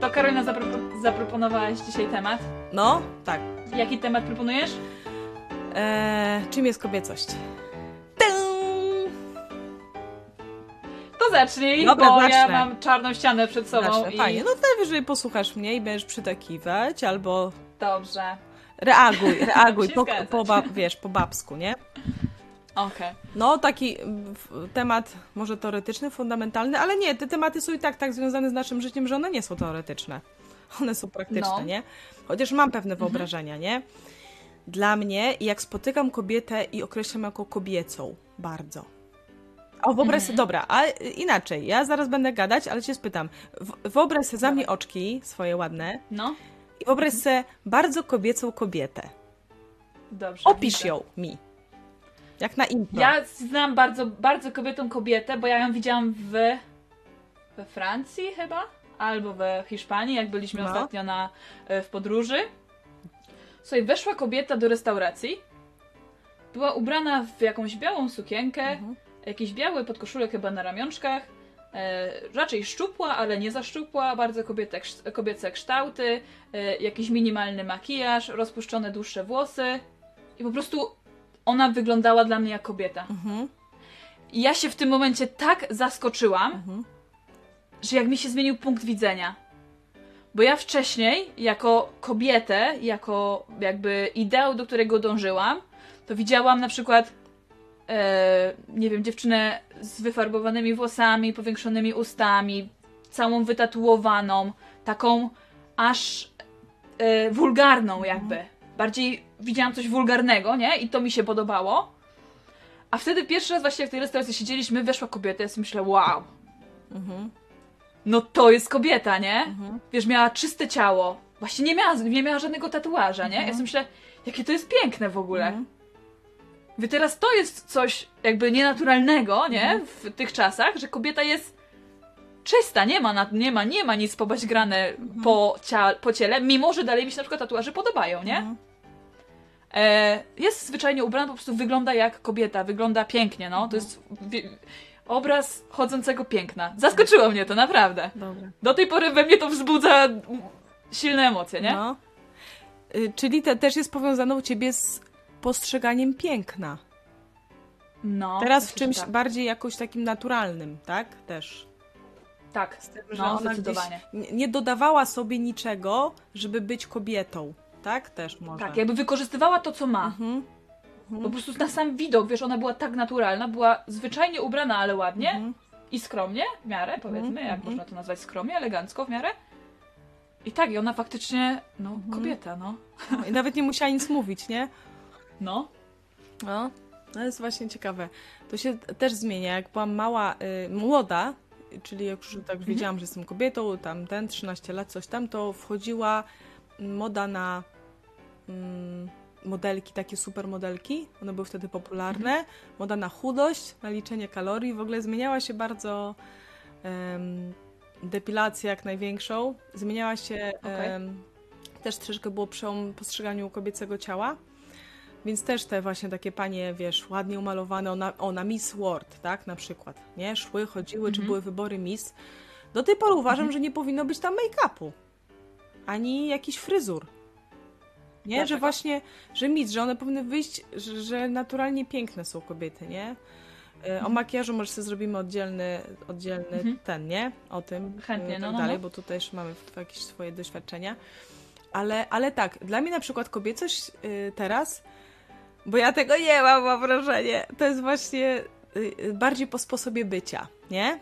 To Karolina zapro- zaproponowałaś dzisiaj temat. No, tak. Jaki temat proponujesz? Eee, czym jest kobiecość? To zacznij, Dobra, bo ja zacznę. mam czarną ścianę przed sobą Zacznę. i... Fajnie, no najwyżej posłuchasz mnie i będziesz przytakiwać, albo Dobrze. reaguj, reaguj, się po, zgadzać. po, wiesz, po babsku, nie? Okej. No, taki mm, temat może teoretyczny, fundamentalny, ale nie, te tematy są i tak tak związane z naszym życiem, że one nie są teoretyczne. One są praktyczne, No. nie? Chociaż mam pewne wyobrażenia, nie? Dla mnie, jak spotykam kobietę i określam jako kobiecą, bardzo. O, wyobraź sobie, dobra, a y, inaczej, ja zaraz będę gadać, ale cię spytam. Wyobraź sobie za mnie oczki, swoje ładne, No, i wyobraź sobie bardzo kobiecą kobietę. dobrze. Opisz widzę. ją mi. Jak na intro. Ja znam bardzo, bardzo kobietą kobietę, bo ja ją widziałam w... we Francji chyba? Albo we Hiszpanii, jak byliśmy No. ostatnio na, e, w podróży. Słuchaj, weszła kobieta do restauracji. Była ubrana w jakąś białą sukienkę, Mhm. jakiś biały podkoszulek chyba na ramionczkach. E, raczej szczupła, ale nie za szczupła, bardzo kobiete, kobiece kształty, e, jakiś minimalny makijaż, rozpuszczone dłuższe włosy. I po prostu ona wyglądała dla mnie jak kobieta. Mhm. I ja się w tym momencie tak zaskoczyłam, Mhm. że jak mi się zmienił punkt widzenia. Bo ja wcześniej, jako kobietę, jako jakby ideał, do którego dążyłam, to widziałam na przykład, e, nie wiem, dziewczynę z wyfarbowanymi włosami, powiększonymi ustami, całą wytatuowaną, taką aż e, wulgarną jakby. Bardziej widziałam coś wulgarnego, nie? I to mi się podobało. A wtedy pierwszy raz właśnie w tej restauracji siedzieliśmy, weszła kobieta, ja sobie myślę, wow, Mhm. no to jest kobieta, nie? Mhm. Wiesz, miała czyste ciało. Właśnie nie miała, nie miała żadnego tatuaża, nie? Ja sobie myślę, jakie to jest piękne w ogóle. Mhm. Wy teraz to jest coś jakby nienaturalnego, nie? Mhm. W tych czasach, że kobieta jest czysta, nie ma, na, nie ma, nie ma nic pobaźgrane Mhm. po, cia, po ciele, mimo że dalej mi się na przykład tatuaże podobają, nie? E, jest zwyczajnie ubrana, po prostu wygląda jak kobieta, wygląda pięknie, no. To jest obraz chodzącego piękna. Zaskoczyło mnie to, naprawdę. Dobra. Do tej pory we mnie to wzbudza silne emocje, nie? No. Y, Czyli te też jest powiązane u ciebie z postrzeganiem piękna. No. Teraz w czymś Tak, bardziej jakoś takim naturalnym, tak? Też. tak. Z tym, że no, ona zdecydowanie. nie dodawała sobie niczego, żeby być kobietą. Tak? Też może. Tak, jakby wykorzystywała to, co ma. Mhm. Po prostu na sam widok, wiesz, ona była tak naturalna, była zwyczajnie ubrana, ale ładnie Mhm. i skromnie, w miarę, powiedzmy, Mhm, jak mhm. można to nazwać, skromnie, elegancko w miarę. I tak, i ona faktycznie, no, Mhm. kobieta, no. No, I nawet nie musiała nic mówić, nie? No. No, to jest właśnie ciekawe. To się też zmienia. Jak byłam mała, y, młoda, czyli jak już tak wiedziałam, że jestem kobietą, tam ten, 13 lat, coś tam, to wchodziła moda na mm, modelki, takie super modelki. One były wtedy popularne. Moda na chudość, na liczenie kalorii. W ogóle zmieniała się bardzo depilacja jak największą. Zmieniała się em, też troszeczkę było w postrzeganiu kobiecego ciała. Więc też te właśnie takie panie, wiesz, ładnie umalowane, ona, o, na Miss World, tak, na przykład, nie? Szły, chodziły, czy Mhm. były wybory Miss. Do tej pory uważam, że nie powinno być tam make-upu. Ani jakichś fryzur. Nie, że Dlaczego? właśnie, że Miss, że one powinny wyjść, że, że naturalnie piękne są kobiety, nie? E, O makijażu może sobie zrobimy oddzielny, oddzielny Mhm. ten, nie? O tym. Chętnie, e, no, tak no, dalej, no. bo tutaj też mamy jakieś swoje doświadczenia. Ale, ale tak, dla mnie na przykład kobiecość y, teraz, bo ja tego nie mam, mam wrażenie, to jest właśnie bardziej po sposobie bycia, nie?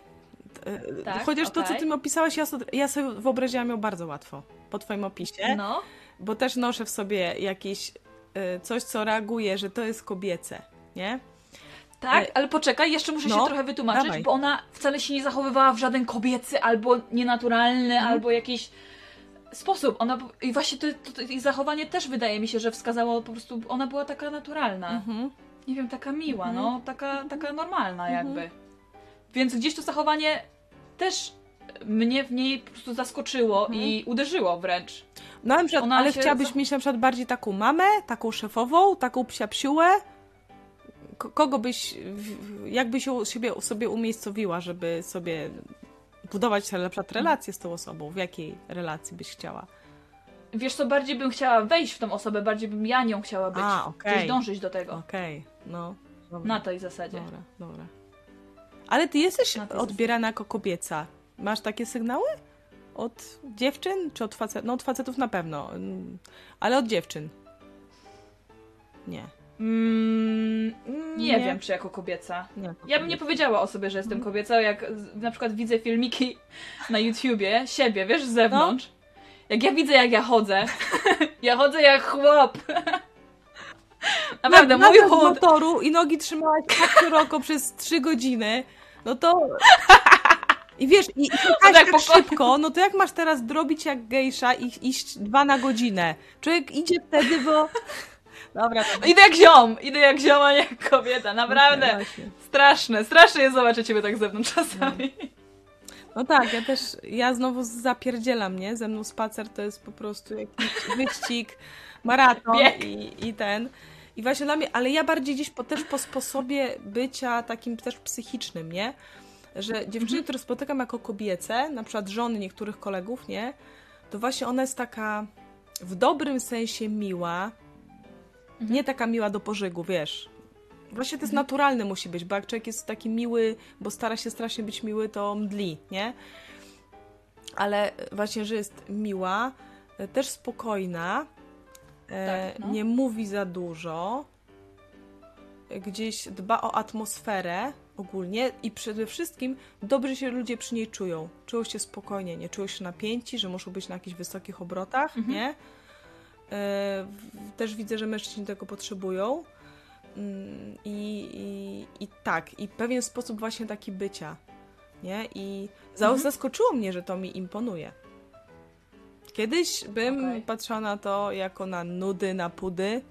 Y, Tak, Chociaż to, co ty mi opisałaś, ja, so, ja sobie wyobraziłam ją bardzo łatwo po twoim opisie, No. bo też noszę w sobie jakieś y, coś, co reaguje, że to jest kobiece, nie? Tak, E, ale poczekaj, jeszcze muszę no, się trochę wytłumaczyć, dawaj. bo ona wcale się nie zachowywała w żaden kobiecy albo nienaturalny, Mhm. albo jakiś sposób. Ona i właśnie to, to, to jej zachowanie też wydaje mi się, że wskazało po prostu, ona była taka naturalna. Mhm. Nie wiem, taka miła, Mhm. no, taka, taka normalna Mhm. jakby. Więc gdzieś to zachowanie też mnie w niej po prostu zaskoczyło Mhm. i uderzyło wręcz. No, na przykład, Ona ale chciałabyś zach- mieć na przykład bardziej taką mamę, taką szefową, taką psiapsiułę? Ko- kogo byś, w- jak byś ją siebie, sobie umiejscowiła, żeby sobie budować na przykład relację z tą osobą. W jakiej relacji byś chciała? Wiesz co, bardziej bym chciała wejść w tą osobę, bardziej bym ja nią chciała być. A, okej. Gdzieś dążyć do tego. Okej, no. Dobra. Na tej zasadzie. Dobra, dobra. Ale ty jesteś odbierana jako kobieca. Masz takie sygnały? Od dziewczyn czy od facetów? No od facetów na pewno, mm, ale od dziewczyn. Nie. Mm, nie, Nie. wiem, czy jako kobieca. nie Ja bym nie powiedziała o sobie, że jestem kobiecą, jak z- na przykład widzę filmiki na YouTubie siebie, wiesz, z zewnątrz. Jak ja widzę, jak ja chodzę. ja chodzę jak chłop. Naprawdę, Na- mój chód. motoru i nogi trzymałaś tak szeroko przez trzy godziny, no to... I wiesz, i, i tak tak, tak po- szybko, no to jak masz teraz drobić jak gejsza i iść dwa na godzinę? Człowiek idzie wtedy, bo... Dobra. Idę jak ziom, idę jak ziom, a nie jak kobieta, naprawdę. Właśnie. Straszne, straszne jest zobaczyć ciebie tak z zewnątrz czasami. No tak, ja też, ja znowu zapierdzielam, nie? Ze mną spacer to jest po prostu jakiś wyścig, maraton i, i ten. I właśnie dla mnie, ale ja bardziej gdzieś po, też po sposobie bycia takim też psychicznym, nie? Że dziewczyny, które spotykam jako kobiece, na przykład żony niektórych kolegów, nie? To właśnie ona jest taka w dobrym sensie miła, nie taka miła do pożygu, wiesz. Właśnie to jest naturalne musi być, bo jak człowiek jest taki miły, bo stara się strasznie być miły, to mdli, nie? Ale właśnie, że jest miła, też spokojna, Tak, no. nie mówi za dużo, e, gdzieś dba o atmosferę ogólnie i przede wszystkim dobrze się ludzie przy niej czują. Czują się spokojnie, nie czują się napięci, że muszą być na jakichś wysokich obrotach, Mhm. nie? E, też widzę, że mężczyźni tego potrzebują. Mm, I, i, I tak, i pewien sposób właśnie taki bycia, nie? I Mhm. zaskoczyło mnie, że to mi imponuje. Kiedyś bym Okej. patrzyła na to jako na nudy, na pudy,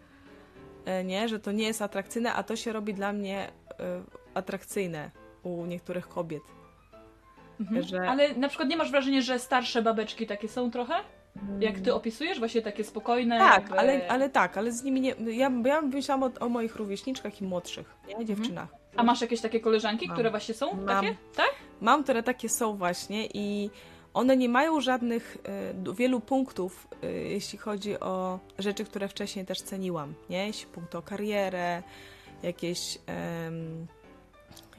e, nie? Że to nie jest atrakcyjne, a to się robi dla mnie e, atrakcyjne u niektórych kobiet. Mhm. Że- Ale na przykład nie masz wrażenia, że starsze babeczki takie są trochę? Jak ty opisujesz? Właśnie takie spokojne. Tak, jakby... ale, ale tak, ale z nimi nie. Ja, ja myślałam o, o moich rówieśniczkach i młodszych, nie? Dziewczynach. A masz jakieś takie koleżanki, Mam. które właśnie są Mam. takie? Tak? Mam, które takie są właśnie i one nie mają żadnych, e, wielu punktów, e, jeśli chodzi o rzeczy, które wcześniej też ceniłam, nie? Jeśli punkt o karierę, jakieś,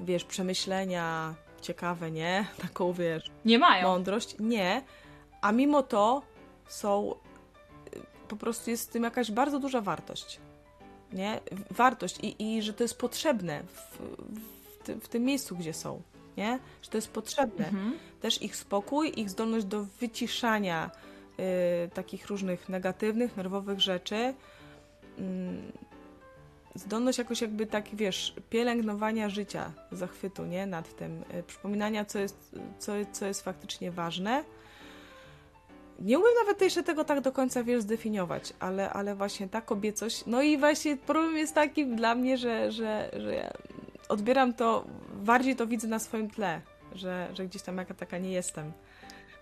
wiesz, przemyślenia ciekawe, nie? Taką, wiesz, Nie mają. mądrość. Nie, a mimo to są, y, po prostu jest w tym jakaś bardzo duża wartość. Nie? Wartość i, i że to jest potrzebne w, w, w tym miejscu, gdzie są. Nie? Że to jest potrzebne. Mhm. Też ich spokój, ich zdolność do wyciszania y, takich różnych negatywnych, nerwowych rzeczy. Mm, zdolność jakoś jakby tak, wiesz, pielęgnowania życia, zachwytu, nie? Nad tym. Y, przypominania, co jest, co, co jest faktycznie ważne. Nie umiem nawet jeszcze tego tak do końca, wiesz, zdefiniować, ale, ale właśnie ta kobiecość, no i właśnie problem jest taki dla mnie, że, że, że ja odbieram to, bardziej to widzę na swoim tle, że, że gdzieś tam jaka taka nie jestem,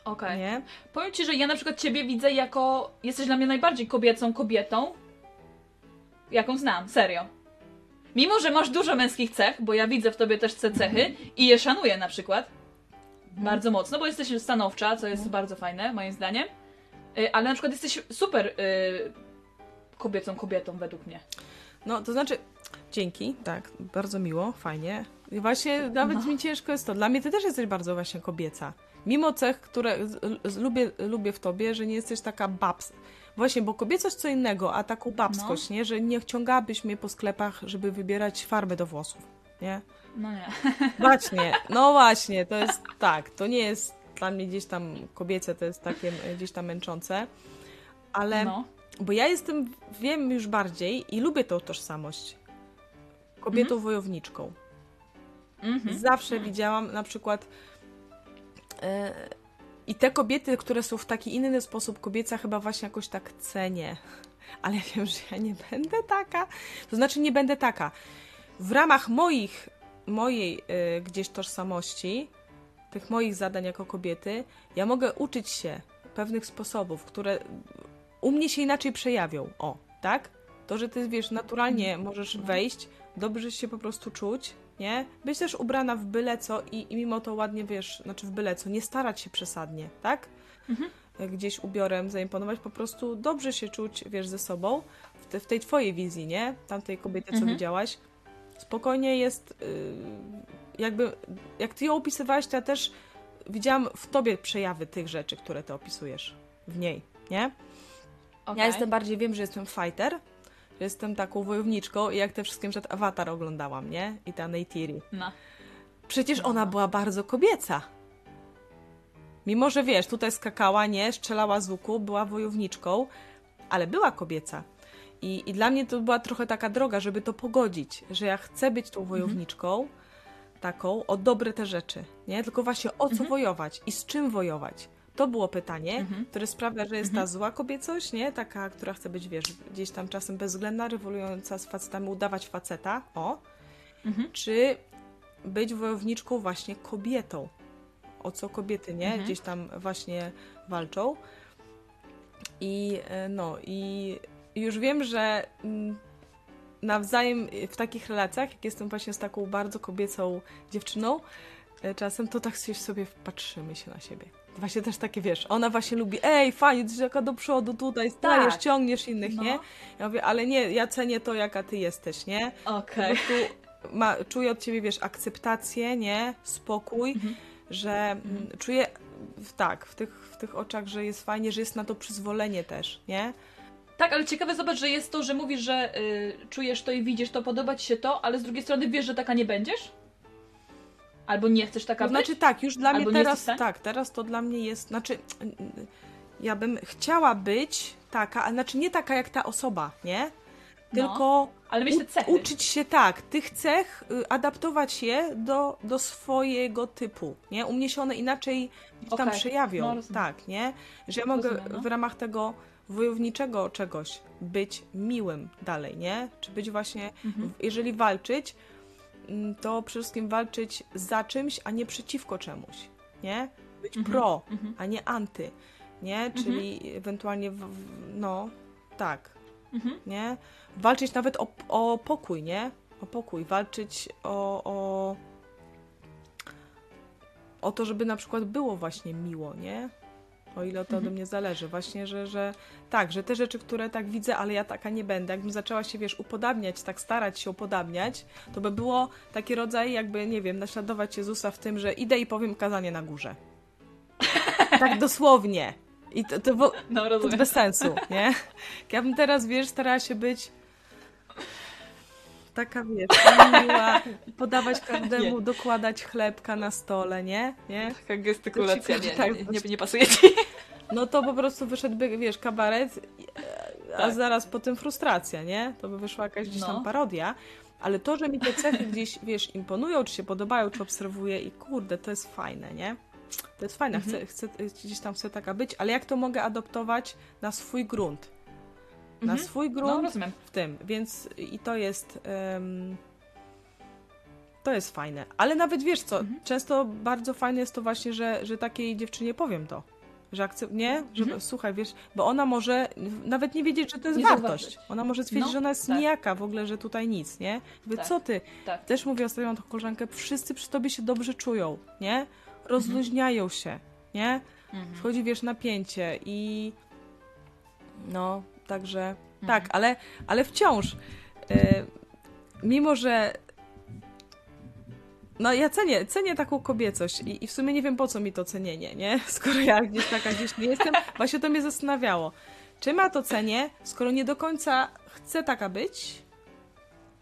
Okej. nie? Powiem ci, że ja na przykład ciebie widzę jako. Jesteś dla mnie najbardziej kobiecą kobietą, jaką znam, serio. Mimo, że masz dużo męskich cech, bo ja widzę w tobie też te cechy i je szanuję na przykład. Bardzo mocno, bo jesteś stanowcza, co jest bardzo fajne, moim zdaniem. Y, Ale na przykład jesteś super y, kobiecą kobietą, według mnie. No, to znaczy, dzięki, tak, bardzo miło, fajnie. Właśnie nawet No. mi ciężko jest to. Dla mnie ty też jesteś bardzo właśnie kobieca. Mimo cech, które lubię, lubię w tobie, że nie jesteś taka babs. Właśnie, bo kobiecość co innego, a taką babskość, nie? Że nie wciągałabyś mnie po sklepach, żeby wybierać farbę do włosów, nie? No nie. Właśnie, no właśnie, to jest tak, to nie jest dla mnie gdzieś tam kobiece, to jest takie e, gdzieś tam męczące, ale No. bo ja jestem, wiem już bardziej i lubię tą tożsamość. Kobietą wojowniczką. Mhm. Zawsze widziałam na przykład e, i te kobiety, które są w taki inny sposób kobieca, chyba właśnie jakoś tak cenię. Ale ja wiem, że ja nie będę taka. To znaczy nie będę taka. W ramach moich, mojej e, gdzieś tożsamości, tych moich zadań jako kobiety, ja mogę uczyć się pewnych sposobów, które u mnie się inaczej przejawią. O, tak? To, że ty wiesz, naturalnie możesz wejść dobrze się po prostu czuć, nie? Być też ubrana w byle co i, i mimo to ładnie, wiesz, znaczy w byle co, nie starać się przesadnie, tak? Mhm. Gdzieś ubiorem zaimponować, po prostu dobrze się czuć, wiesz, ze sobą, w, te, w tej twojej wizji, nie? Tamtej kobiety, co Mhm. widziałaś. Spokojnie jest, yy, jakby, jak ty ją opisywałeś, to ja też widziałam w tobie przejawy tych rzeczy, które ty opisujesz w niej, nie? Okej. Ja jestem bardziej, wiem, że jestem fighter, że jestem taką wojowniczką i jak te wszystkie, przed Avatar oglądałam, nie? I ta Neytiri. No. Przecież ona była bardzo kobieca. Mimo, że wiesz, tutaj skakała, nie? Strzelała z łuku, była wojowniczką, ale była kobieca. I, I dla mnie to była trochę taka droga, żeby to pogodzić, że ja chcę być tą wojowniczką, taką, o dobre te rzeczy, nie? Tylko właśnie o co wojować i z czym wojować. To było pytanie, Mhm. które sprawia, że jest ta zła kobiecość, nie? Taka, która chce być, wiesz, gdzieś tam czasem bezwzględna, rewolująca z facetami, udawać faceta, o. Mhm. Czy być wojowniczką właśnie kobietą? O co kobiety, nie? Mhm. Gdzieś tam właśnie walczą. I e, no, i już wiem, że mm, nawzajem w takich relacjach, jak jestem właśnie z taką bardzo kobiecą dziewczyną, e, czasem to tak sobie patrzymy się na siebie. Właśnie też takie, wiesz, ona właśnie lubi, ej, fajnie, ty jaka do przodu tutaj stajesz, Tak. ciągniesz innych, No. nie? Ja mówię, ale nie, ja cenię to, jaka ty jesteś, nie? Okej. Prostu ma, czuję od ciebie, wiesz, akceptację, nie? Spokój, Mhm. że mm, czuję tak, w tych, w tych oczach, że jest fajnie, że jest na to przyzwolenie też, nie? Tak, ale ciekawe zobacz, że jest to, że mówisz, że y, czujesz to i widzisz to, podoba ci się to, ale z drugiej strony wiesz, że taka nie będziesz? Albo nie chcesz taka To być? znaczy tak, już dla Albo mnie nie teraz, stanie? tak, teraz to dla mnie jest, znaczy ja bym chciała być taka, a znaczy nie taka jak ta osoba, nie? No, Tylko te u- uczyć się tak, tych cech, y, adaptować je do, do swojego typu, nie? U mnie się one inaczej gdzieś tam przejawią, No, tak, nie? Że ja mogę Rozumiem, no. w ramach tego wojowniczego czegoś być miłym dalej, nie? Czy być właśnie, Mhm. jeżeli walczyć, to przede wszystkim walczyć za czymś, a nie przeciwko czemuś, nie? Być Mhm. pro, Mhm. a nie anty, nie? Czyli ewentualnie, w, w, no, tak, Mhm. nie? Walczyć nawet o, o pokój, nie? O pokój, walczyć o, o, o to, żeby na przykład było właśnie miło, nie? O ile to ode mnie zależy. Właśnie, że, że tak, że te rzeczy, które tak widzę, ale ja taka nie będę. Jakbym zaczęła się, wiesz, upodabniać, tak starać się upodabniać, to by było taki rodzaj jakby, nie wiem, naśladować Jezusa w tym, że idę i powiem kazanie na górze. tak dosłownie. I to, to, No, to bez sensu, nie? Jak Ja bym teraz, wiesz, starała się być taka, wiesz, miła, podawać każdemu, Nie. dokładać chlebka na stole, nie? nie? Taka gestykulacja, ci- nie, tak, nie, nie, nie pasuje ci. No to po prostu wyszedłby, wiesz, kabaret, a Tak. zaraz potem frustracja, nie? To by wyszła jakaś gdzieś No. tam parodia. Ale to, że mi te cechy gdzieś, wiesz, imponują, czy się podobają, czy obserwuję i kurde, to jest fajne, nie? To jest fajne, Mhm. chcę, chcę, gdzieś tam chcę taka być, ale jak to mogę adoptować na swój grunt? Na Mhm. swój No, grunt rozumiem. w tym, więc i to jest. em, to jest fajne. Ale nawet wiesz co, Mhm. często bardzo fajne jest to właśnie, że, że takiej dziewczynie powiem to. Że akcept, nie? Że Mhm. słuchaj, wiesz, bo ona może nawet nie wiedzieć, że to jest Nie wartość. Ona może stwierdzić, No, że ona jest tak. nijaka w ogóle, że tutaj nic, nie? Mówię, Tak. co ty? Tak. Też mówię ostatnio taką koleżankę, wszyscy przy tobie się dobrze czują, nie? Rozluźniają się, nie? Mhm. Wchodzi, wiesz, napięcie i no, także Mhm. tak, ale, ale wciąż e, mimo, że no ja cenię, cenię taką kobiecość i, i w sumie nie wiem po co mi to cenienie, nie? Skoro ja gdzieś taka gdzieś nie jestem, właśnie to mnie zastanawiało. Czy ma to cenię, skoro nie do końca chcę taka być?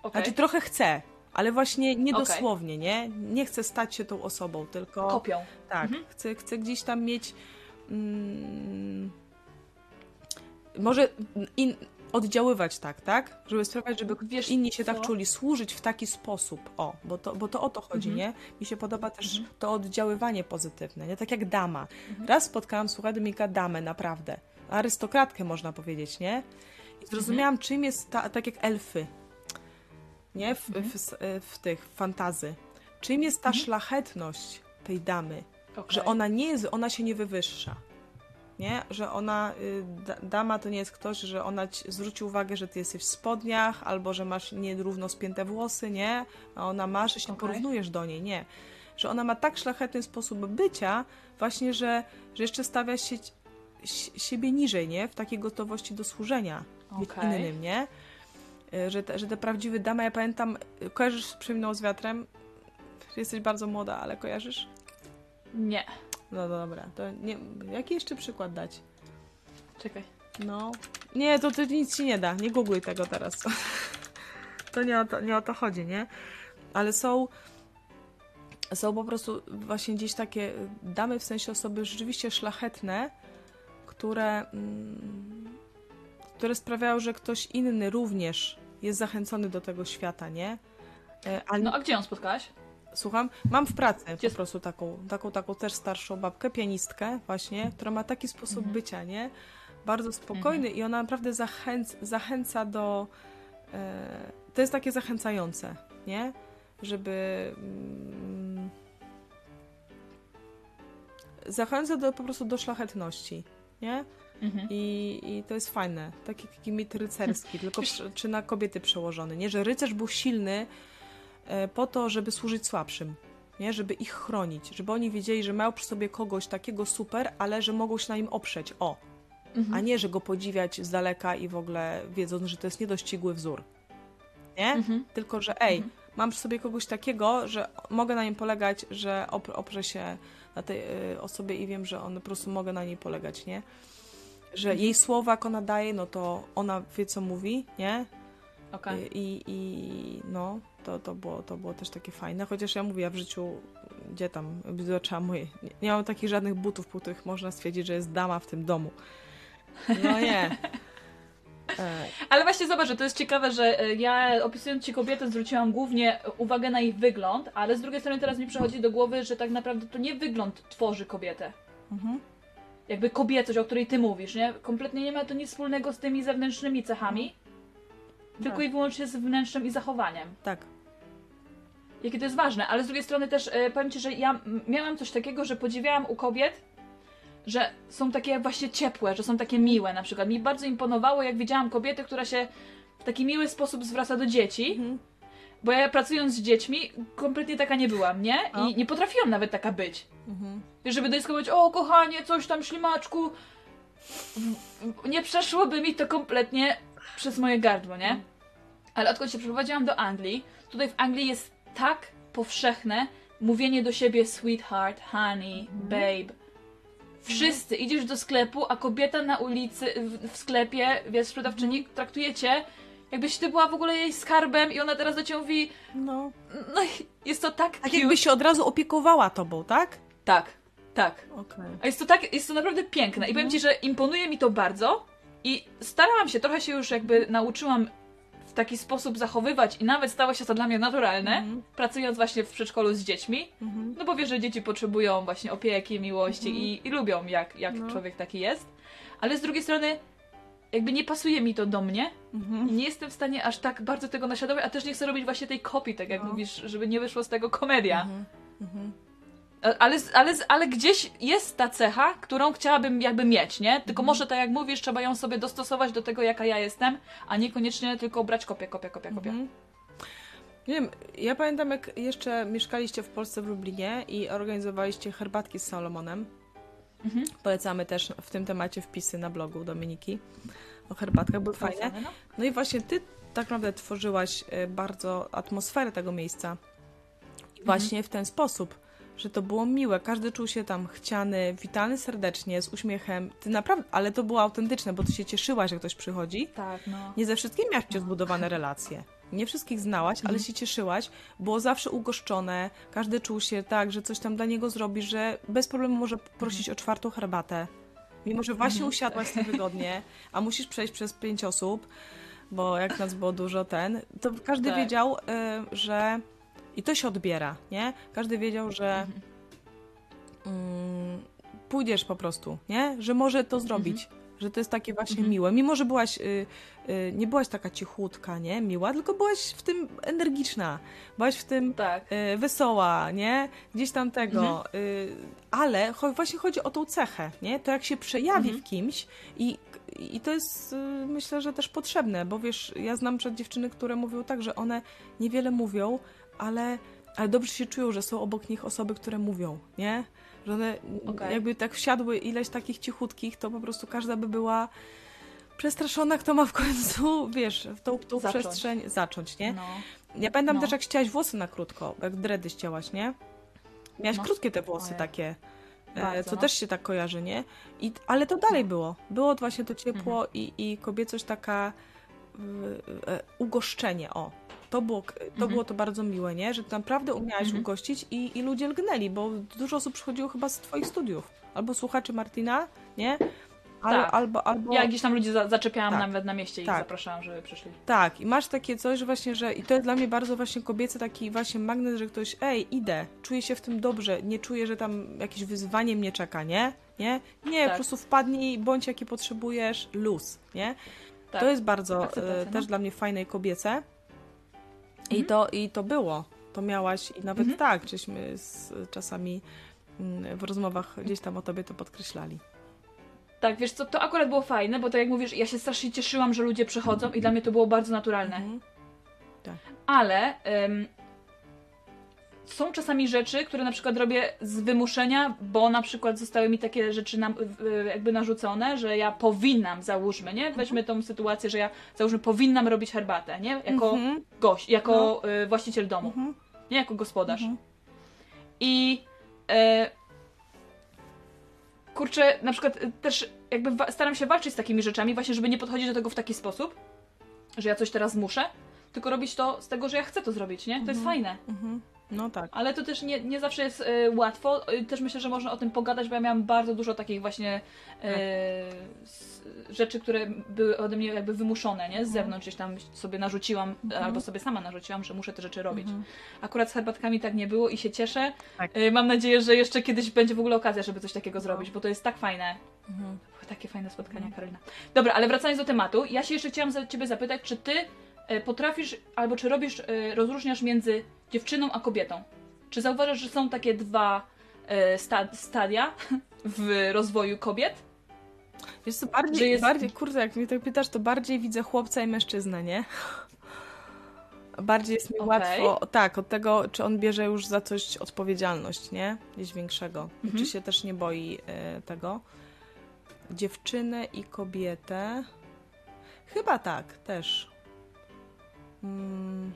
Okej. Znaczy trochę chcę, ale właśnie nie Okej. dosłownie, nie? Nie chcę stać się tą osobą, tylko... Kopią. Tak, Mhm. chcę, chcę gdzieś tam mieć. Mm, może in, oddziaływać tak, tak? Żeby sprawiać, żeby Wiesz inni się tak co? czuli, służyć w taki sposób. O, bo to, bo to o to chodzi, Mhm. nie? Mi się podoba też Mhm. to oddziaływanie pozytywne, nie? Tak jak dama. Mhm. Raz spotkałam, słuchaj, Dominika, damę, naprawdę. Arystokratkę można powiedzieć, nie? I zrozumiałam, czym jest ta, tak jak elfy, nie? W, Mhm. w, w tych fantazy. Czym jest ta szlachetność tej damy? Okej. że ona nie jest, ona się nie wywyższa. Nie? Że ona, y, da, dama to nie jest ktoś, że ona ci zwróci uwagę, że ty jesteś w spodniach, albo że masz nierówno spięte włosy, nie? A ona ma, że się Okej. porównujesz do niej, nie. Że ona ma tak szlachetny sposób bycia, właśnie, że, że jeszcze stawia się, si- siebie niżej, nie? W takiej gotowości do służenia Okej. innym, nie? Y, Że te, że te prawdziwe damy, ja pamiętam, kojarzysz Przeminą z wiatrem? Jesteś bardzo młoda, ale kojarzysz? Nie. No dobra, to nie, jaki jeszcze przykład dać? Czekaj. No. Nie, to, to nic ci nie da. Nie googluj tego teraz. To nie o to, nie o to chodzi, nie? Ale są. Są po prostu właśnie gdzieś takie damy, w sensie osoby rzeczywiście szlachetne, które, mm, które sprawiają, że ktoś inny również jest zachęcony do tego świata, nie? E, Ale No a gdzie ją spotkałaś? Słucham? Mam w pracy po prostu taką, taką, taką też starszą babkę, pianistkę właśnie, która ma taki sposób Mhm. bycia, nie? Bardzo spokojny i ona naprawdę zachęc, zachęca do... E, to jest takie zachęcające, nie? Żeby... Mm, zachęca do, po prostu do szlachetności, nie? Mhm. I, I to jest fajne. Taki, taki mit rycerski, tylko przy, czy na kobiety przełożony. Nie, że rycerz był silny po to, żeby służyć słabszym. Nie, żeby ich chronić, żeby oni wiedzieli, że mają przy sobie kogoś takiego super, ale że mogą się na nim oprzeć. O, Mhm. a nie, że go podziwiać z daleka i w ogóle wiedząc, że to jest niedościgły wzór. Nie? Mhm. Tylko, że ej, Mhm. mam przy sobie kogoś takiego, że mogę na nim polegać, że op- oprę się na tej y, osobie i wiem, że on po prostu mogę na niej polegać, nie? Że Mhm. jej słowa, jak ona daje, no to ona wie, co mówi, nie? Okej. I, i no, to, to, było, to było też takie fajne. Chociaż ja mówię, ja w życiu, gdzie tam, zobaczyłam moje, nie, nie mam takich żadnych butów, po których można stwierdzić, że jest dama w tym domu. No nie. E, Ale właśnie zobacz, że to jest ciekawe, że e, ja opisując ci kobietę zwróciłam głównie uwagę na ich wygląd, ale z drugiej strony teraz mi przychodzi do głowy, że tak naprawdę to nie wygląd tworzy kobietę. mhm. Jakby kobiecość, o której ty mówisz, nie? Kompletnie nie ma to nic wspólnego z tymi zewnętrznymi cechami, tylko Tak. i wyłącznie z wnętrzem i zachowaniem. Tak. Jakie to jest ważne, ale z drugiej strony też e, powiem ci, że ja miałam coś takiego, że podziwiałam u kobiet, że są takie właśnie ciepłe, że są takie miłe na przykład. Mi bardzo imponowało, jak widziałam kobietę, która się w taki miły sposób zwraca do dzieci, Mhm. bo ja pracując z dziećmi kompletnie taka nie byłam, nie? O. I nie potrafiłam nawet taka być. Mhm. Wiesz, żeby do dziecka powiedzieć, o kochanie, coś tam, ślimaczku. Nie przeszłoby mi to kompletnie przez moje gardło, nie? Ale odkąd się przeprowadziłam do Anglii, tutaj w Anglii jest tak powszechne mówienie do siebie sweetheart, honey, babe. Wszyscy, idziesz do sklepu, a kobieta na ulicy, w, w sklepie, wiesz, sprzedawczyni traktuje cię, jakbyś ty była w ogóle jej skarbem i ona teraz do ciebie mówi, No. no jest to tak Tak cute. jakby się od razu opiekowała tobą, tak? Tak, tak. Okej. A jest to tak, jest to naprawdę piękne i powiem ci, że imponuje mi to bardzo i starałam się, trochę się już jakby nauczyłam taki sposób zachowywać i nawet stało się to dla mnie naturalne, Mhm. pracując właśnie w przedszkolu z dziećmi, Mhm. no bo wiesz, że dzieci potrzebują właśnie opieki, miłości Mhm. i, i lubią jak, jak No. człowiek taki jest, ale z drugiej strony jakby nie pasuje mi to do mnie i Mhm. nie jestem w stanie aż tak bardzo tego naśladować, a też nie chcę robić właśnie tej kopii, tak jak No. mówisz, żeby nie wyszło z tego komedia. Mhm. Mhm. Ale, ale, ale gdzieś jest ta cecha, którą chciałabym jakby mieć, nie? Tylko Mhm. może tak jak mówisz, trzeba ją sobie dostosować do tego, jaka ja jestem, a niekoniecznie tylko brać kopię, kopię, kopię, kopię. Mhm. Nie wiem, ja pamiętam jak jeszcze mieszkaliście w Polsce w Lublinie i organizowaliście herbatki z Salomonem. Mhm. Polecamy też w tym temacie wpisy na blogu Dominiki o herbatkach, były fajne. Polecamy, no. No i właśnie ty tak naprawdę tworzyłaś e, bardzo atmosferę tego miejsca. I właśnie w ten sposób, że to było miłe. Każdy czuł się tam chciany, witany serdecznie, z uśmiechem. Ty naprawdę, ale to było autentyczne, bo ty się cieszyłaś, jak ktoś przychodzi. Tak, no. Nie ze wszystkimi miałaś przecież zbudowane relacje. Nie wszystkich znałaś, ale się cieszyłaś. Było zawsze ugoszczone. Każdy czuł się tak, że coś tam dla niego zrobisz, że bez problemu może prosić o czwartą herbatę. Mimo, że właśnie usiadłaś niewygodnie, a musisz przejść przez pięć osób, bo jak nas było dużo ten, to każdy Tak. wiedział, y, że... I to się odbiera, nie? Każdy wiedział, że mm, pójdziesz po prostu, nie? Że może to zrobić. że to jest takie właśnie Mhm. miłe. Mimo, że byłaś, y, y, nie byłaś taka cichutka, nie, miła, tylko byłaś w tym energiczna, byłaś w tym Tak. y, wesoła, nie, gdzieś tam tego, Mhm. y, ale cho- właśnie chodzi o tą cechę, nie, to jak się przejawi Mhm. w kimś i, i to jest y, myślę, że też potrzebne, bo wiesz, ja znam przed dziewczyny, które mówią tak, że one niewiele mówią, ale, ale dobrze się czują, że są obok nich osoby, które mówią, nie? Że one Okej. jakby tak wsiadły ileś takich cichutkich, to po prostu każda by była przestraszona, kto ma w końcu, wiesz, w tą, tą Zacząć. przestrzeń zacząć, nie? No. Ja pamiętam No. też, jak ścięłaś włosy na krótko, jak dredy ścięłaś, nie? Miałaś No. krótkie te włosy Ojej. takie, e, Bardzo, co no. też się tak kojarzy, nie? I, ale to dalej było. Było właśnie to ciepło Mhm. i, i kobiecość taka y, e, ugoszczenie, o. To, było, to Mhm. było to bardzo miłe, nie? Że naprawdę umiałaś Mhm. ugościć i, i ludzie lgnęli, bo dużo osób przychodziło chyba z twoich studiów. Albo słuchaczy Martina, nie? Al, Tak. Albo, albo... Ja gdzieś tam ludzi za, zaczepiałam Tak. nawet na mieście i Tak. zapraszałam, żeby przyszli. Tak, i masz takie coś, że właśnie, że i to jest dla mnie bardzo właśnie kobiecy taki właśnie magnes, że ktoś, ej, idę, czuję się w tym dobrze, nie czuję, że tam jakieś wyzwanie mnie czeka, nie? Nie? Nie, Tak. po prostu wpadnij, bądź jaki potrzebujesz, luz, nie? Tak. To jest bardzo e, no. też dla mnie fajne i kobiece. I, Mhm. to, I to było. To miałaś i nawet Mhm. tak, żeśmy z, czasami mm, w rozmowach gdzieś tam o tobie to podkreślali. Tak, wiesz co, to akurat było fajne, bo tak jak mówisz, ja się strasznie cieszyłam, że ludzie przychodzą i dla mnie to było bardzo naturalne. Mhm. Ale em, są czasami rzeczy, które na przykład robię z wymuszenia, bo na przykład zostały mi takie rzeczy nam, jakby narzucone, że ja powinnam, załóżmy, nie? Weźmy tą sytuację, że ja, załóżmy, powinnam robić herbatę, nie? Jako Mhm. gość, jako y, właściciel domu, Mhm. nie jako gospodarz. Mhm. I e, kurczę, na przykład e, też jakby staram się walczyć z takimi rzeczami, właśnie, żeby nie podchodzić do tego w taki sposób, że ja coś teraz muszę, tylko robić to z tego, że ja chcę to zrobić, nie? To jest fajne. Mhm. No tak. Ale to też nie, nie zawsze jest e, łatwo. E, Też myślę, że można o tym pogadać, bo ja miałam bardzo dużo takich właśnie e, s, rzeczy, które były ode mnie jakby wymuszone, nie? Z zewnątrz gdzieś tam sobie narzuciłam, albo sobie sama narzuciłam, że muszę te rzeczy robić. Mhm. Akurat z herbatkami tak nie było i się cieszę. Tak. Mam nadzieję, że jeszcze kiedyś będzie w ogóle okazja, żeby coś takiego zrobić, bo to jest tak fajne. Mhm. Były takie fajne spotkania, Karolina. Dobra, ale wracając do tematu, ja się jeszcze chciałam za Ciebie zapytać, czy Ty potrafisz, albo czy robisz, e, rozróżniasz między dziewczyną a kobietą? Czy zauważasz, że są takie dwa e, sta stadia w rozwoju kobiet? Wiesz co, bardziej, jest- bardziej, kurde, jak mnie tak pytasz, to bardziej widzę chłopca i mężczyznę, nie? Bardziej jest mi Okej. łatwo, tak, od tego, czy on bierze już za coś odpowiedzialność, nie? Gdzieś większego. I Mhm. Czy się też nie boi e, tego. Dziewczynę i kobietę. Chyba tak, też. Mm,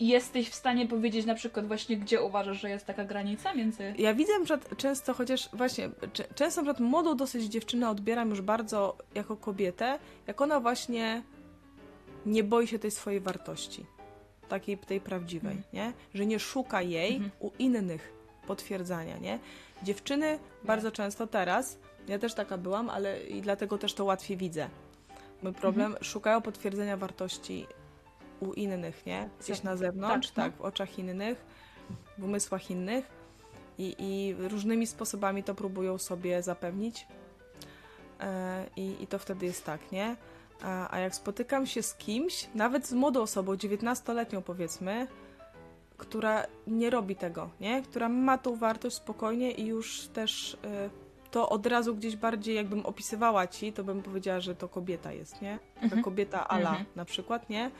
I jesteś w stanie powiedzieć na przykład właśnie, gdzie uważasz, że jest taka granica między... Ja widzę, że często, chociaż właśnie, często na przykład młodą dosyć dziewczynę odbieram już bardzo jako kobietę, jak ona właśnie nie boi się tej swojej wartości, takiej tej prawdziwej, Mhm. nie? Że nie szuka jej Mhm. u innych potwierdzania, nie? Dziewczyny bardzo często teraz, ja też taka byłam, ale i dlatego też to łatwiej widzę. Mój problem, Mhm. szukają potwierdzenia wartości u innych, nie? Gdzieś na zewnątrz, Tak, no. tak, w oczach innych, w umysłach innych i, i różnymi sposobami to próbują sobie zapewnić. E, I, I to wtedy jest tak, nie? A, a jak spotykam się z kimś, nawet z młodą osobą, 19-letnią powiedzmy, która nie robi tego, nie? Która ma tą wartość spokojnie i już też e, to od razu gdzieś bardziej jakbym opisywała ci, to bym powiedziała, że to kobieta jest, nie? Taka Mhm. kobieta ala Mhm. na przykład, nie?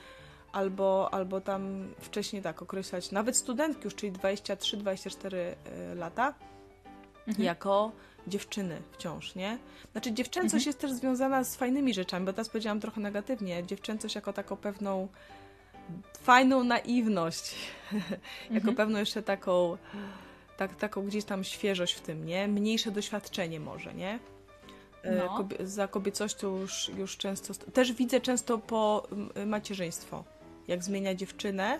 Albo, albo tam wcześniej tak określać, nawet studentki już, czyli 23-24 y, lata, Mhm. jako dziewczyny wciąż, nie? Znaczy dziewczęcość Mhm. jest też związana z fajnymi rzeczami, bo teraz powiedziałam trochę negatywnie. Dziewczęcość jako taką pewną fajną naiwność, jako Mhm. pewną jeszcze taką tak, taką gdzieś tam świeżość w tym, nie? Mniejsze doświadczenie może, nie? E, No. Kobie- za kobiecością już, już często... Też widzę często po macierzyństwo, jak zmienia dziewczynę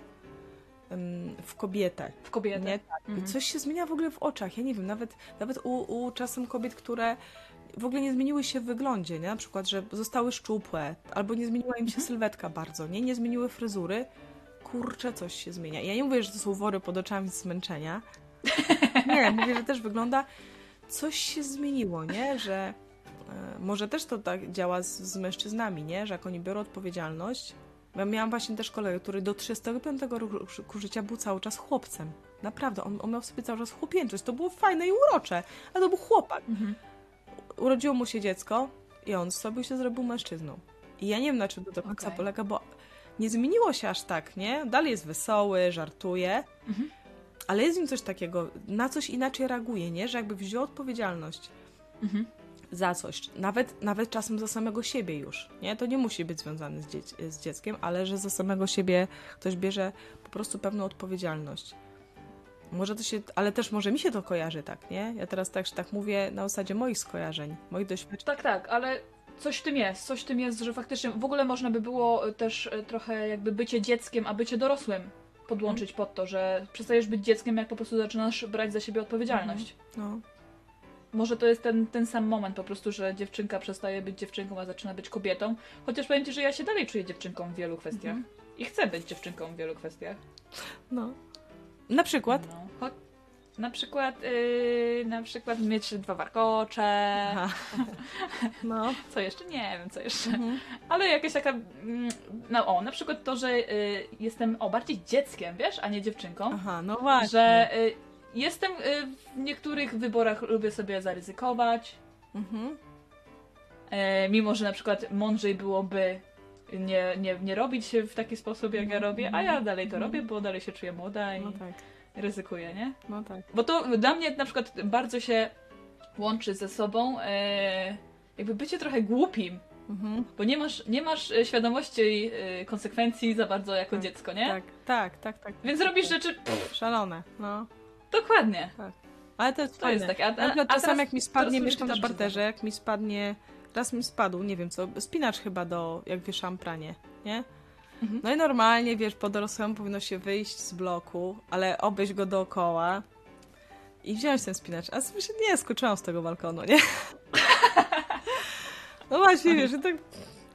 w kobietę. W kobietę. Nie? Tak. Mhm. Coś się zmienia w ogóle w oczach. Ja nie wiem, nawet, nawet u, u czasem kobiet, które w ogóle nie zmieniły się w wyglądzie, nie? Na przykład, że zostały szczupłe, albo nie zmieniła im się Mhm. sylwetka bardzo, nie? Nie zmieniły fryzury. Kurczę, coś się zmienia. Ja nie mówię, że to są wory pod oczami z zmęczenia. Nie, mówię, że też wygląda... Coś się zmieniło, nie? Że, e, może też to tak działa z, z mężczyznami, nie? Że jak oni biorą odpowiedzialność. Ja miałam właśnie też kolegę, który do 35 roku życia był cały czas chłopcem. Naprawdę, on, on miał w sobie cały czas chłopięczość. To było fajne i urocze, ale to był chłopak. Mhm. Urodziło mu się dziecko i on sobie się zrobił mężczyzną. I ja nie wiem, na czym to do końca Okej. polega, bo nie zmieniło się aż tak, nie? Dalej jest wesoły, żartuje, Mhm. ale jest w nim coś takiego, na coś inaczej reaguje, nie? Że jakby wziął odpowiedzialność Mhm. Za coś, nawet, nawet czasem za samego siebie już, nie? To nie musi być związane z, dziec- z dzieckiem, ale że za samego siebie ktoś bierze po prostu pewną odpowiedzialność. Może to się, ale też może mi się to kojarzy tak, nie? Ja teraz też tak mówię na zasadzie moich skojarzeń, moich doświadczeń. Tak, tak, ale coś w tym jest, coś w tym jest, że faktycznie w ogóle można by było y, też y, trochę jakby bycie dzieckiem, a bycie dorosłym podłączyć pod to, że przestajesz być dzieckiem, jak po prostu zaczynasz brać za siebie odpowiedzialność. No, Może to jest ten, ten sam moment po prostu, że dziewczynka przestaje być dziewczynką, a zaczyna być kobietą. Chociaż powiem Ci, że ja się dalej czuję dziewczynką w wielu kwestiach. Mhm. I chcę być dziewczynką w wielu kwestiach. no. Na przykład? No. Cho- na przykład, yy, na przykład mieć dwa warkocze. Aha. No. Co jeszcze? Nie wiem, co jeszcze. Mhm. Ale jakaś taka. mm, No o, na przykład to, że y, jestem o bardziej dzieckiem, wiesz, a nie dziewczynką. Aha, no właśnie. Że y, jestem y, w niektórych wyborach lubię sobie zaryzykować. Mhm. E, mimo, że na przykład mądrzej byłoby nie, nie, nie robić się w taki sposób, jak ja robię, a ja dalej to Mhm. robię, bo dalej się czuję młoda i No tak, ryzykuję, nie? no tak. Bo to dla mnie na przykład bardzo się łączy ze sobą e, jakby bycie trochę głupim, Mhm. bo nie masz, nie masz e, świadomości e, konsekwencji za bardzo jako Tak, dziecko, nie? Tak, tak, tak, tak. Więc robisz rzeczy pff, Szalone, no. Dokładnie. Ale to jest To fajne. jest takie. A, a czasami teraz jak mi spadnie, mieszkam na parterze, jak mi spadnie, raz mi spadł, nie wiem co, spinacz chyba do, jak wieszam pranie, nie? Mhm. No i normalnie, wiesz, po dorosłemu powinno się wyjść z bloku, ale obejść go dookoła i wziąć ten spinacz. A sobie nie, skoczyłam z tego balkonu, nie? No właśnie, wiesz, tak,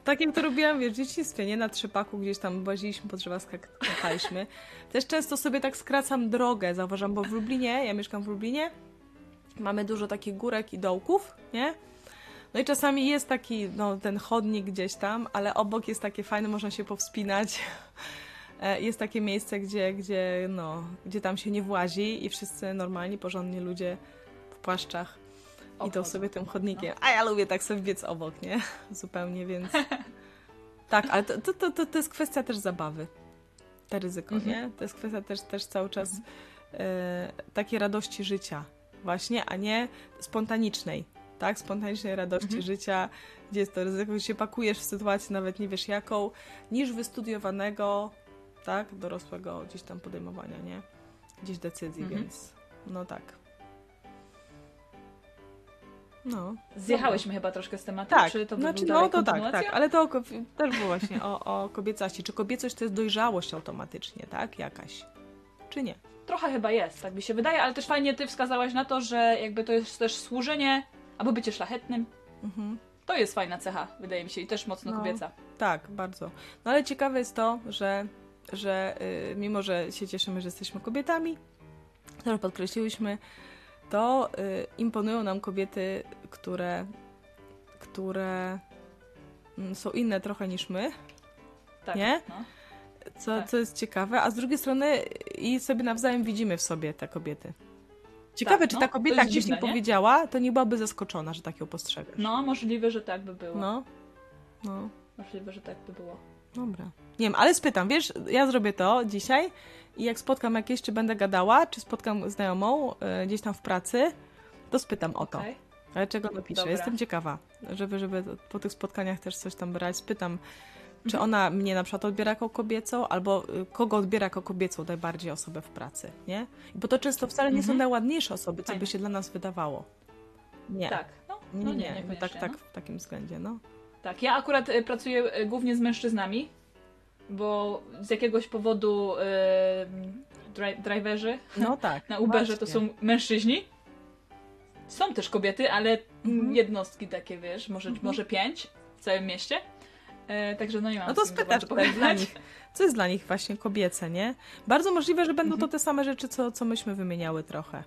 tak jak to robiłam, wiesz, w dzieciństwie, nie? Na trzepaku gdzieś tam łaziliśmy po drzewach, skak- skakaliśmy. Też często sobie tak skracam drogę, zauważam, bo w Lublinie, ja mieszkam w Lublinie, mamy dużo takich górek i dołków, nie? No i czasami jest taki, no, ten chodnik gdzieś tam, ale obok jest takie fajne, można się powspinać. E, Jest takie miejsce, gdzie, gdzie, no, gdzie tam się nie włazi i wszyscy normalni, porządni ludzie w płaszczach idą Obchodzą. sobie tym chodnikiem. A ja lubię tak sobie biec obok, nie? Zupełnie, więc... Tak, ale to, to, to, to, jest kwestia też zabawy. Te ryzyko, Mhm. nie? To jest kwestia też, też cały czas e, takiej radości życia właśnie, a nie spontanicznej, tak? Spontanicznej radości Mhm. życia, gdzie jest to ryzyko, gdzie się pakujesz w sytuację nawet nie wiesz jaką, niż wystudiowanego, tak? Dorosłego gdzieś tam podejmowania, nie? Gdzieś decyzji, Mhm. więc no tak. No. Zjechałyśmy chyba troszkę z tematu, Tak, czy to znaczy, no to tak, tak, ale to też było właśnie o, o kobiecości. Czy kobiecość to jest dojrzałość automatycznie, tak? Jakaś. Czy nie? Trochę chyba jest, tak mi się wydaje, ale też fajnie ty wskazałaś na to, że jakby to jest też służenie, albo bycie szlachetnym. Mhm. To jest fajna cecha, wydaje mi się, i też mocno No. kobieca. Tak, bardzo. No ale ciekawe jest to, że, że y, mimo, że się cieszymy, że jesteśmy kobietami, to podkreśliłyśmy, to y, imponują nam kobiety, które, które mm, są inne trochę niż my, Tak, Nie? No. co, Tak. co jest ciekawe, a z drugiej strony i sobie nawzajem widzimy w sobie te kobiety. Ciekawe, Tak, czy no, ta to kobieta gdzieś dziwne, nie nie? powiedziała, to nie byłaby zaskoczona, że tak ją postrzegasz. no, możliwe, że tak by było. No. No. Możliwe, że tak by było. Dobra. Nie wiem, ale spytam, wiesz, ja zrobię to dzisiaj i jak spotkam jakieś, czy będę gadała, czy spotkam znajomą e, gdzieś tam w pracy, to spytam o to. Okej. Ale czego napiszę? Dobra. Jestem ciekawa, żeby, żeby po tych spotkaniach też coś tam brać. Spytam, czy Mhm. ona mnie na przykład odbiera jako kobiecą, albo y, kogo odbiera jako kobiecą najbardziej osobę w pracy, nie? Bo to często wcale nie są Mhm. najładniejsze osoby, co by się dla nas wydawało. Nie. Tak, no, Nie, no nie, nie, nie. tak, niekoniecznie, tak no. w takim względzie, no. Tak, ja akurat y, pracuję y, głównie z mężczyznami, bo z jakiegoś powodu y, dri- driverzy No tak. na Uberze to właśnie. są mężczyźni. Są też kobiety, ale Mhm. jednostki takie, wiesz, może, Mhm. może pięć w całym mieście. E, także no nie mam No to spytasz dla nich. Co jest dla nich właśnie kobiece, nie? Bardzo możliwe, że będą Mhm. to te same rzeczy, co, co myśmy wymieniały trochę.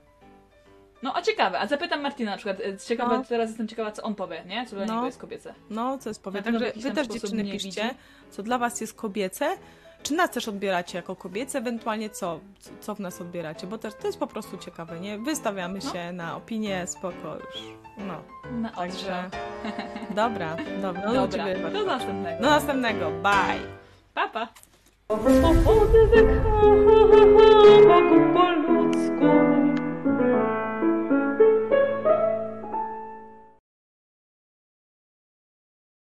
No, a ciekawe. A zapytam Martina na przykład. e, Ciekawe, No. teraz jestem ciekawa, co on powie, nie? Co dla No. niego jest kobiece. No, co jest powie. Także wy też dziewczyny piszcie, widzi. co dla was jest kobiece, czy nas też odbieracie jako kobiece, ewentualnie co, co w nas odbieracie, bo też to jest po prostu ciekawe, nie? Wystawiamy No. się na opinię, spoko już. No, Na także... Dobra, dobra. No, Dobra, do następnego. Do następnego, bye! Pa, pa.